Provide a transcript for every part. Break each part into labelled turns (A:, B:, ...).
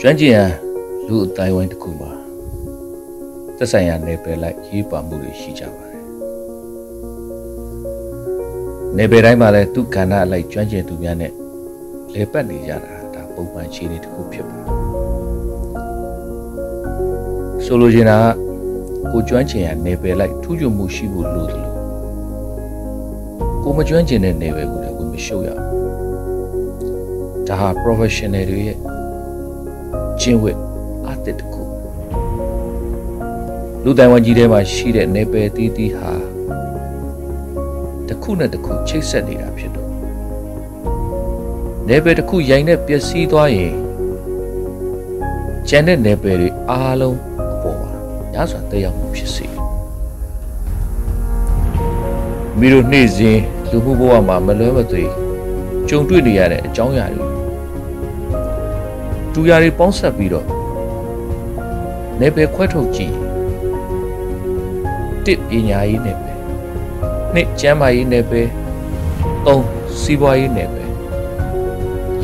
A: ကျွမ်းကျင်ရန်လူအတိုင်းဝိုင်းတစ်ခုမှာသက်ဆိုင်ရာနယ်ပယ်လိုက်ရေးပါမှုတွေရှိကြပါတယ်။နယ်ပယ်တိုင်းမှာလည်းသူကဏ္ဍအလိုက်ကျွမ်းကျင်သူများနဲ့လေပတ်နေကြတာဒါပုံမှန်ခြေနေတစ်ခုဖြစ်ပါတယ်။ဆိုလိုချင်တာကကိုကျွမ်းကျင်ရနယ်ပယ်လိုက်ထူးချွန်မှုရှိဖို့လိုတယ်လို့ ကိုမကျွမ်းကျင်တဲ့နယ်ပယ်ကိုလည်းကိုမရှုပ်ရဘူး။ဒါဟာ professional တွေရဲ့ကျင့်ဝတ်အသစ်တစ်ခုလူတိုင်ဝန်ကြီးထဲမှာရှိတဲ့နေပယ်တီးတီးဟာတစ်ခုနဲ့တစ်ခုချိတ်ဆက်နေတာဖြစ်တော့နေပယ်တစ်ခုရိုင်နဲ့ပျက်စီးသွားရင်ကျန်တဲ့နေပယ်တွေအားလုံးအပေါ်မှာညစွာတက်ရောက်မှုဖြစ်စေမိတို့နေ့စဉ် လူမှုဘဝမှာမလွဲမသွေကြုံတွေ့နေရတဲ့အကြောင်းအရာတွေတူရာတွေပေါင်းဆက်ပြီးတော့နေပယ်ခွဲထုတ်ကြည့်တစ်ပညာရေးနယ်ပယ်နှစ်ကျမ်းမာရေးနယ်ပယ်သုံးစီးပွားရေးနယ်ပယ်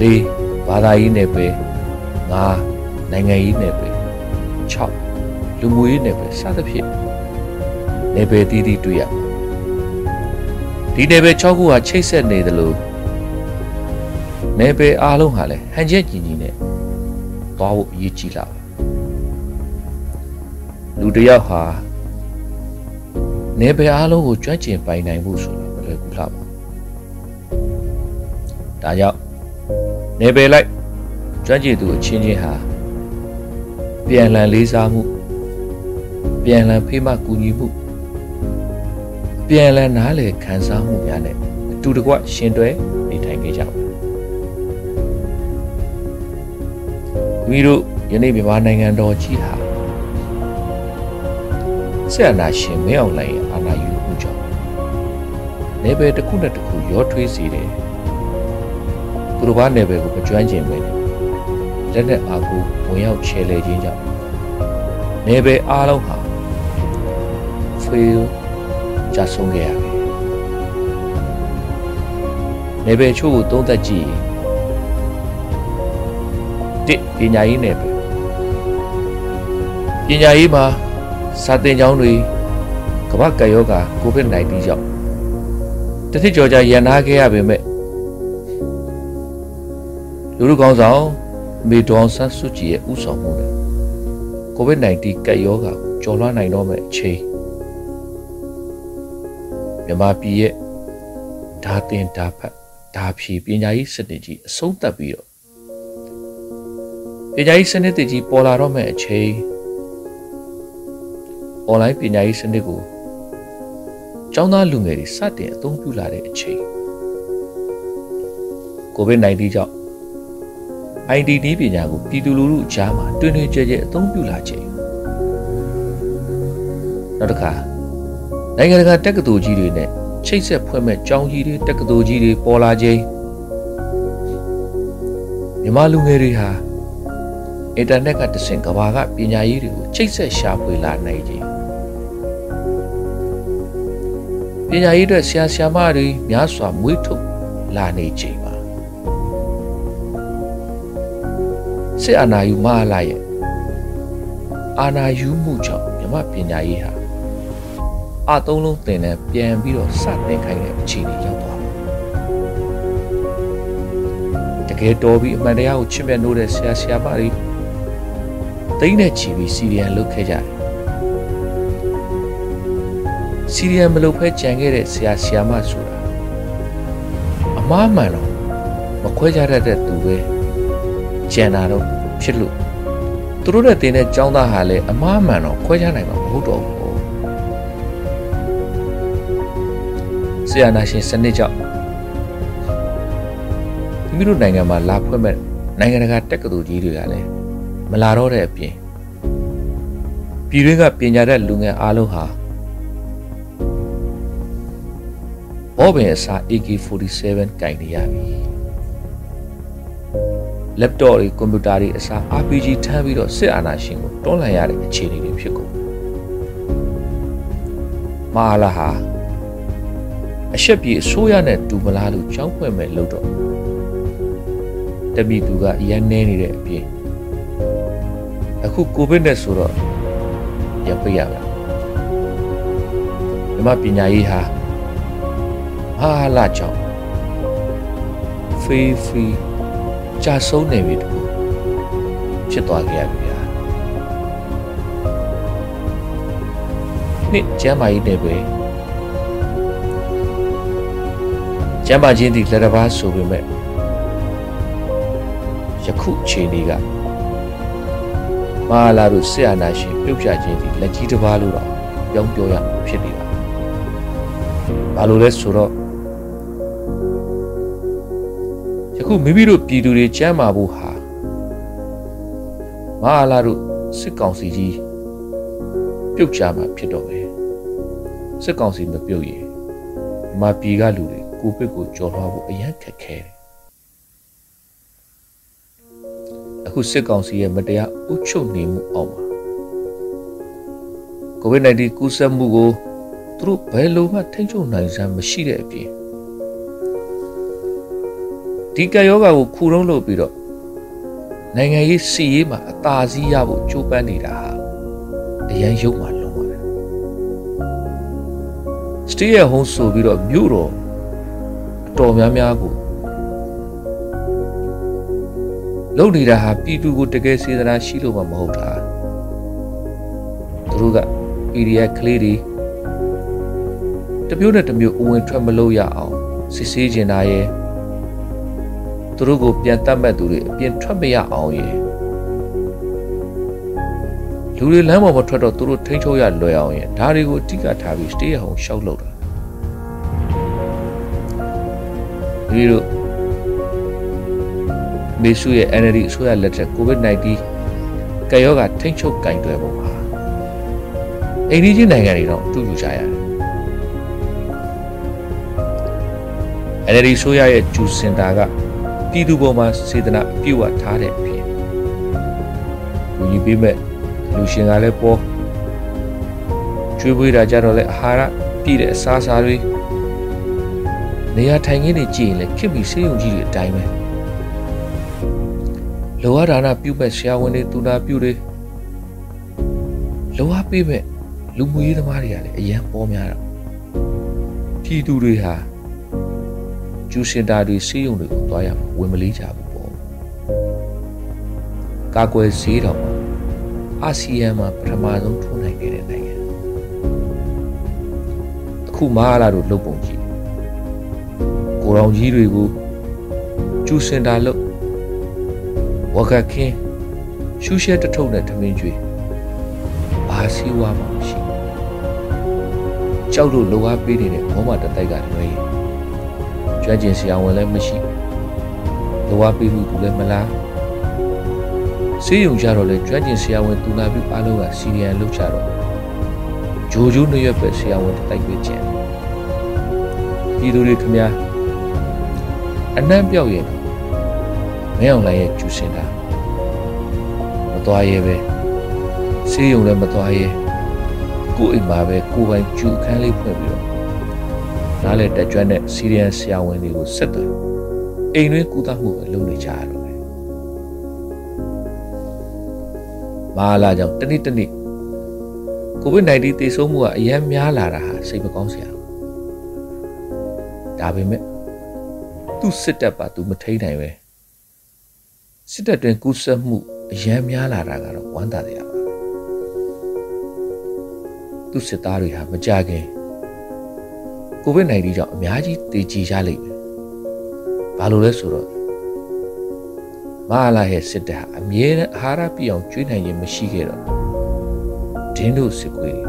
A: လေးဘာသာရေးနယ်ပယ်ငါးနိုင်ငံရေးနယ်ပယ်6လူမှုရေးနယ်ပယ်စသဖြင့်နယ်ပယ်တည်တည်တွေ့ရ ဒီနယ်ပယ်6ခုဟာချိတ်ဆက်နေသလိုနယ်ပယ်အားလုံးဟာလည်းဟန်ချက်ညီညီနဲ့သွားဖို့အရေးကြီးလာလူတယောက်ဟာနေပယ်အားလုံးကိုကြွန့်ကျင်ပိုင်နိုင်မှုဆိုတာမလွယ်ကူလာပါဒါကြောင့်နေပယ်လိုက်ကြွန့်ကျင်သူအချင်းချင်းဟာပြန်လည်လေးစားမှုပြန်လည်ဖေးမကူညီမှု ပြန်လည်နားလည်ခံစားမှုများနဲ့အတူတကွရှင်တွဲနေထိုင်ခဲ့ကြပါမိတို့ယနေ့မြန်မာနိုင်ငံတော်ကြီးဟာဆက်အနာရှင်မင်းအောင်လှိုင်ရဲ့အာဏာယူမှုကြောင့်နေပယ်တစ်ခုနဲ့တစ်ခုရောထွေးစေတယ်သူတို့ဘာနေပယ်ကိုမကျွမ်းကျင်ပဲနဲ့လက်နဲ့အားကိုဝင်ရောက်ချဲလဲခြင်းကြောင့်နေပယ်အားလုံးဟာဖေး ကြဆုံးခဲ့ရတယ်နေပယ်ချို့ကိုသုံးသက်ကြည့်ရင်တစ်ပညာရေးနယ်ပယ်ပညာရေးမှာစာသင်ကျောင်းတွေကမ္ဘာကရောဂါ COVID-19 ကြောင့်တတိကျော်ကြာရန်နာခဲ့ရပေမဲ့လူလူကောင်းဆောင်မေဒေါန်ဆတ်စုကြည်ရဲ့ဥဆောင်မှုနဲ့ COVID-19 ကပ်ရောဂါကျော်လွှားနိုင်တော့မဲ့အချိန် မြန်မာပြည်ရဲ့ဓာတင်ဓာဖတ်ဓာဖြီပညာရေးစနစ်ကြီးအဆုံးသတ်ပြီးတော့ပညာရေးစနစ်တကြီးပေါ်လာတော့မဲ့အချိန် online ပညာရေးစနစ်ကိုကျောင်းသားလူငယ်တွေစတင်အသုံးပြုလာတဲ့အချိန် COVID-19 ကြောင့် IT နည်းပညာကိုပြည်သူလူထုအကြားမှာတွင်တွင်ကျဲကျဲအသုံးပြုလာချိန်နောက်တစ်ခါ နိုင်ငံတကာတက္ကသိုလ်ကြီးတွေနဲ့ချိတ်ဆက်ဖွဲ့မဲ့ကျောင်းကြီးတွေတက္ကသိုလ်ကြီးတွေပေါ်လာချိန်မြန်မာလူငယ်တွေဟာအင်တာနက်ကတဆင့်ကဘာကပညာရေးတွေကိုချိတ်ဆက်ရှာဖွေလာနိုင်ခြင်းပညာရေးအတွက်ဆရာဆရာမတွေများစွာမွေးထုတ်လာနေချိန်ပါစစ်အာဏာယူမဟာလာရဲ့အာဏာယူမှုကြောင့်မြမပညာရေးဟာ အသုံးလုံးသင်တဲ့ပြန်ပြီးတော့စတင်ခိုင်းတဲ့အခြေအနေရောက်သွားတကယ်တော်ပြီးအမှန်တရားကိုချစ်မြတ်နိုးတဲ့ဆရာဆရာမတွေတိမ့်နဲ့ချီပြီးစီရီယန်လုပ်ခဲ့ကြတယ်စီရီယန်မလုပ်ဖဲကြံခဲ့တဲ့ဆရာဆရာမဆိုတာအမားမှန်တော့မခွဲခြားတတ်တဲ့သူပဲကြံတာတော့ဖြစ်လို့သူတို့နဲ့တင်တဲ့ចောင်းသားဟာလည်းအမားမှန်တော့ခွဲခြားနိုင်မှာမဟုတ်တော့ဘူး ဆရာနာရှင်စနစ်ကြောင့်မိတို့နိုင်ငံမှာလာဖွင့်မဲ့နိုင်ငံတကာတက္ကသိုလ်ကြီးတွေကလည်းမလာတော့တဲ့အပြင်ပြည်တွင်းကပညာတတ်လူငယ်အားလုံးဟာဘောပင်အစား AK47 ကင်နေရပြီ။ laptop တွေကွန်ပျူတာတွေအစား RPG ထမ်းပြီးတော့စစ်အာဏာရှင်ကိုတွန်းလှန်ရတဲ့အခြေအနေတွေဖြစ်ကုန်။မဟာလာဟာ အရှက်ပြေအစိုးရနဲ့တူမလားလို့ကြောင်းဖွင့်မဲ့လို့တော့တပီသူကရန်နေနေတဲ့အပြင်အခုကိုဗစ်နဲ့ဆိုတော့ရပိတ်ရမယ်ဒီမှာပညာရေးဟာဟာလာကြောင့်ဖေးဖေးကြာဆုံးနေပြီတခုဖြစ်သွားခဲ့ရပြီဗျာနှစ်ကျမ်းမာရေးနဲ့ပဲ ကျမ်းမာခြင်းဒီလက်တစ်ပါးဆိုပေမဲ့ယခုချိန်ဒီကမဟာလာတို့ဆရာနာရှင်ပြုတ်ပြခြင်းဒီလက်ကြီးတစ်ပါးလို့တော့ပြောင်းပြောရမှာဖြစ်နေပါဘာလို့လဲဆိုတော့ယခုမိမိတို့ပြည်သူတွေကျမ်းမာဖို့ဟာမဟာလာတို့စစ်ကောင်စီကြီးပြုတ်ကြမှာဖြစ်တော့မယ်စစ်ကောင်စီမပြုတ်ရင်မပြည်ကလူတွေ ကိုဗစ်ကိုကြော်လွှားဖို့အရန်ခက်ခဲတယ်အခုစစ်ကောင်စီရဲ့မတရားအုပ်ချုပ်နေမှုအောက်မှာကိုဗစ် -19 ကူးစက်မှုကိုသူတို့ဘယ်လိုမှထိန်းချုပ်နိုင်စမ်းမရှိတဲ့အပြင်ဒီကယောဂါကိုခူတုံးလုပ်ပြီးတော့နိုင်ငံရေးစီရေးမှာအသာစီးရဖို့ကြိုးပမ်းနေတာဟာအရန်ရုပ်မှလုံးပါတယ် stay at home ဆိုပြီးတော့မြို့တော်အ တော်များများကိုလုပ်နေတာဟာပြည်သူကိုတကယ်စေတနာရှိလို့မှမဟုတ်တာသူတို့က area ကလေးတွေတမျိုးနဲ့တမျိုးအဝင်ထွက်မလို့ရအောင်စစ်ဆေးကျင်တာရဲ့သူတို့ကိုပြန်တတ်မဲ့သူတွေအပြင်ထွက်မရအောင်ရဲ့လူတွေလမ်းပေါ်မထွက်တော့သူတို့ထိန်းချုပ်ရလွယ်အောင်ရဲ့ဒါတွေကိုအဓိကထားပြီး stay at home ရှောက်လုပ် တာဒီလိုမေစုရဲ့ NLD အစိုးရလက်ထက် COVID-19 ကရောဂါထိန်းချုပ်ကင်တွယ်ပုံဟာအိန္ဒိယနိုင်ငံတွေတော့တူယူကြရတယ် NLD ဆိုရရဲ့ဂျူစင်တာကပြည်သူပေါ်မှာစေတနာအပြည့်အဝထားတဲ့အဖြစ်လူကြီးပေးမဲ့လူရှင်ကလည်းပေါ်ကျွေးပွေးတာကြတော့လေအာဟာရပြည့်တဲ့အစားအစာတွေ နေရာထိုင်ခင်းတွေကြည့်ရင်လည်းခင်ပြီးဆေးရုံကြီးတွေအတိုင်းပဲလောရဒါနာပြုမဲ့ဆရာဝန်တွေသူနာပြုတွေလောရပေးမဲ့လူမှုရေးသမားတွေကလည်းအရန်ပေါ်များတော့ပြည်သူတွေဟာကျူစင်တာတွေစီးရုံတွေကိုတွားရမှာဝင်မလေးကြဘူးပေါ့ကာကွယ်ဈေးတော်မှာအာဆီယံမှာပထမဆုံးထိုးနိုင်ခဲ့တဲ့နိုင်ငံအခုမဟာလာတို့လုတ်ပုံကြည့် ကိုရောင်ကြီးတွေကိုကျူစင်တာလုတ်ဝကခင်းရှူးရှဲတထုပ်နဲ့ထမင်းကျွေးဘာစီဝါမှမရှိကြောက်လို့လောအားပေးနေတဲ့ဘောမတတိုက်ကလွှဲရင်ကျွမ်းကျင်ဆရာဝန်လည်းမရှိလောအားပေးမှုသူလည်းမလားစေးရုံကြတော့လေကျွမ်းကျင်ဆရာဝန်သူနာပြုအားလုံးကစီရီယန်လုပ်ကြတော့ဂျိုဂျိုးနှရွက်ပဲဆရာဝန်တတိုက်ပဲကျန်ပြည်သူတွေခမများ အနှံ့ပြောက်ရင်မင်းအောင်လိုင်းရဲ့ကျူစင်တာမသွားရဲပဲစေးရုံလည်းမသွားရဲကို့အိမ်မှာပဲကိုပိုင်ကျူအခန်းလေးဖွင့်ပြီးတော့နားလေတက်ကြွတဲ့စီရီယန်ဆရာဝန်တွေကိုဆက်သွယ်အိမ်တွင်းကုသမှုပဲလုပ်နေကြရတော့တယ်။မာလာကြောင့်တနေ့တနေ့ကိုဗစ် -19 သေဆုံးမှုကအများများလာတာဟာစိတ်မကောင်းစရာ။ဒါပေမဲ့ သူ့စစ်တပ်ပါသူမထိန်နိုင်ပဲစစ်တပ်တွင်ကူးစက်မှုအများများလာတာကတော့ဝမ်းသာတယ်ပါပဲ။သူ့စစ်သားတွေဟာမကြခင်ကိုဗစ် -19 ကြောင့်အများကြီးသေကြေရလိမ့်မယ်။ဘာလို့လဲဆိုတော့မဟာလာရဲ့စစ်တပ်ဟာအမြဲတမ်းအာဟာရပြည့်အောင်ကျွေးနိုင်ခြင်းမရှိခဲ့တော့ဒင်းတို့စစ်ခွေး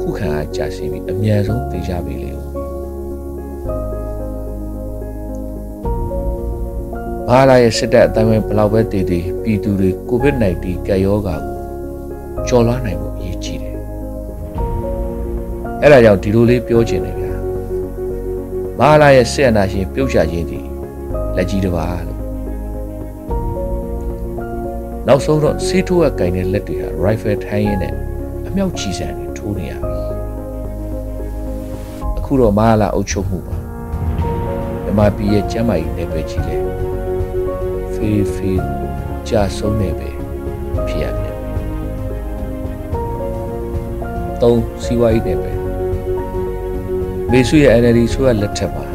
A: ခုခံအားကြာရှင်းပြီးအများဆုံးသေကြပြီလေ။ မဟာလာရဲ့စစ်တပ်အတိုင်းပဲဘလောက်ပဲတည်တည်ပြည်သူတွေကိုဗစ် -19 ကပ်ရောဂါကိုကျော်လွှားနိုင်ဖို့အရေးကြီးတယ်။အဲ့ဒါကြောင့်ဒီလိုလေးပြောချင်တယ်ဗျာ။မဟာလာရဲ့စစ်အာဏာရှင်ပြုတ်ချခြင်းဒီလက်ကြီးတစ်ပါးလို့နောက်ဆုံးတော့ဆေးထိုးကကင်တဲ့လက်တွေဟာ rifle ထိုင်းရင်းနဲ့အမြောက်ချီစံတွေထိုးနေရပြီအခုအခုတော့မဟာလာအုပ်ချုပ်မှုပါမြန်မာပြည်ရဲ့ကျမ်းမာရေးနယ်ပယ်ကြီးလဲ ဖေးဖေးကြာဆုံးနေပဲဖြစ်ရပြန်ပြီ။သုံးစီးပွားရေးနယ်ပယ်မေဆုရဲ့ NLD ဆိုရလက်ထက်မှာ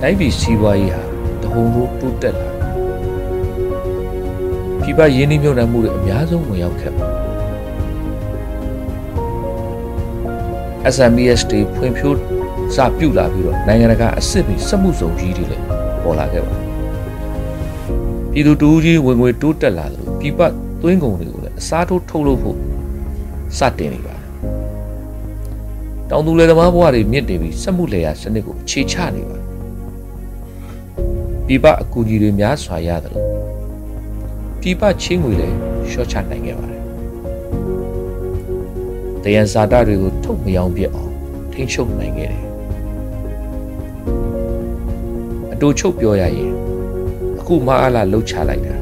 A: တိုင်းပြည်စီးပွားရေးဟာတဟုန်ထိုးတိုးတက်လာပြည်ပရင်းနှီးမြှုပ်နှံမှုတွေအများဆုံးဝင်ရောက်ခဲ့ပါ SMES တွေဖွံ့ဖြိုးစပြုလာပြီးတော့နိုင်ငံတကာအစ်စ်ပြီးစက်မှုစုံကြီးတွေလည်းပေါ်လာခဲ့ပါတယ် ပြည်သူတူကြီးဝင်ငွေတိုးတက်လာတယ်လို့ပြည်ပသွင်းကုန်တွေကိုလည်းအစားထိုးထုတ်လုပ်ဖို့စတင်နေပါတယ်တောင်သူလယ်သမားဘဝတွေမြင့်တင်ပြီးစက်မှုလယ်ယာစနစ်ကိုအခြေချနေပါတယ်ပြည်ပအကူအညီတွေများစွာရတယ်လို့ပြည်ပချင်းငွေလည်းရှော့ချနိုင်ခဲ့ပါတယ်တယံဇာတာတွေကိုထုတ်မရောပြအောင်ထိန်းချုပ်နိုင်ခဲ့တယ်အတူချုပ်ပြောရရင် အခုမအားလာလှုပ်ချလိုက်တာ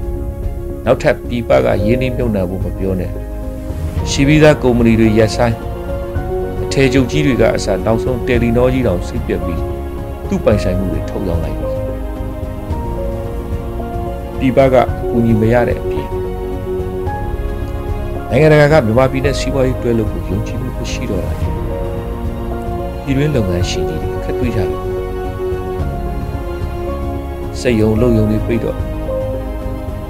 A: နောက်ထပ်ပြည်ပကရင်းနှီးမြှုပ်နှံဖို့မပြောနဲ့ရှိပြီးသားကုမ္ပဏီတွေရက်ဆိုင်အထည်ချုပ်ကြီးတွေကအစားနောက်ဆုံးတယ်လီနောကြီးတောင်စိတ်ပြက်ပြီးသူ့ပိုင်ဆိုင်မှုတွေထုတ်ရောင်းလိုက်ပြီပြည်ပကအကူအညီမရတဲ့အပြင်နိုင်ငံတကာကမြန်မာပြည်နဲ့စီးပွားရေးတွဲလို့ကိုယုံကြည်မှုမရှိတော့တာပြည်တွင်းလုပ်ငန်းရှင်ကြီးတွေခက်တွေ့ကြတယ် စိတ်ယုံလုံယုံတွေပြိတော့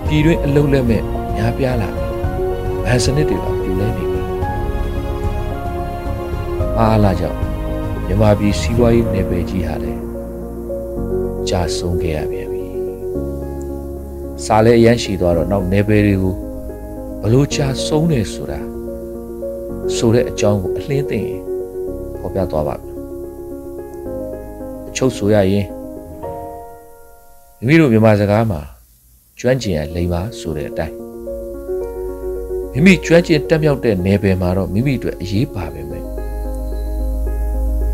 A: ပြည်တွင်းအလုံးလက်မဲ့များပြားလာပြီဗန်စနစ်တွေပါပြူလဲနေပြီအားလာကြောင့်မြန်မာပြည်စီးပွားရေးနယ်ပယ်ကြီးဟာလည်းကြာဆုံးခဲ့ရပြန်ပြီစားလဲအရန်ရှိသွားတော့နောက်နယ်ပယ်တွေကိုဘလို့ကြာဆုံးနေဆိုတာဆိုတဲ့အကြောင်းကိုအလင်းသိရင်ဖော်ပြသွားပါမယ်အချုပ်ဆိုရရင် မိမိတို့မြန်မာစကားမှာကျွမ်းကျင်ရလိမ္မာဆိုတဲ့အတိုင်းမိမိကျွမ်းကျင်တက်မြောက်တဲ့နယ်ပယ်မှာတော့မိမိအတွက်အရေးပါပဲမယ်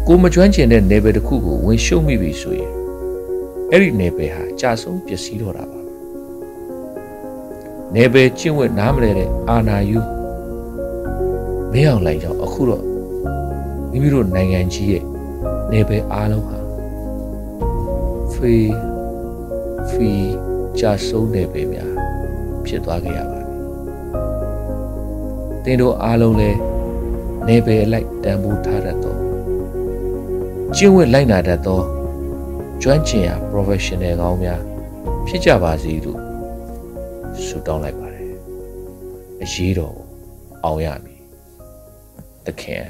A: ကိုမကျွမ်းကျင်တဲ့နယ်ပယ်တစ်ခုကိုဝင်ရှုံမိပြီဆိုရင်အဲ့ဒီနယ်ပယ်ဟာကြာဆုံးပျက်စီးတော့တာပါနယ်ပယ်ကျင့်ဝတ်နားမလဲတဲ့အာနာယူမင်းအောင်လိုက်ကြောင့်အခုတော့မိမိတို့နိုင်ငံကြီးရဲ့နယ်ပယ်အားလုံးဟာဖေး ဖီကြာဆုံးနယ်ပယ်များဖြစ်သွားခဲ့ရပါပြီတင်တို့အားလုံးလဲနယ်ပယ်အလိုက်တန်ဖိုးထားတတ်သောကျင့်ဝတ်လိုက်နာတတ်သောကျွမ်းကျင်ရာ professional ကောင်းများဖြစ်ကြပါစေလို့ဆုတောင်းလိုက်ပါတယ်အရေးတော်အောင်ရမည်သခင်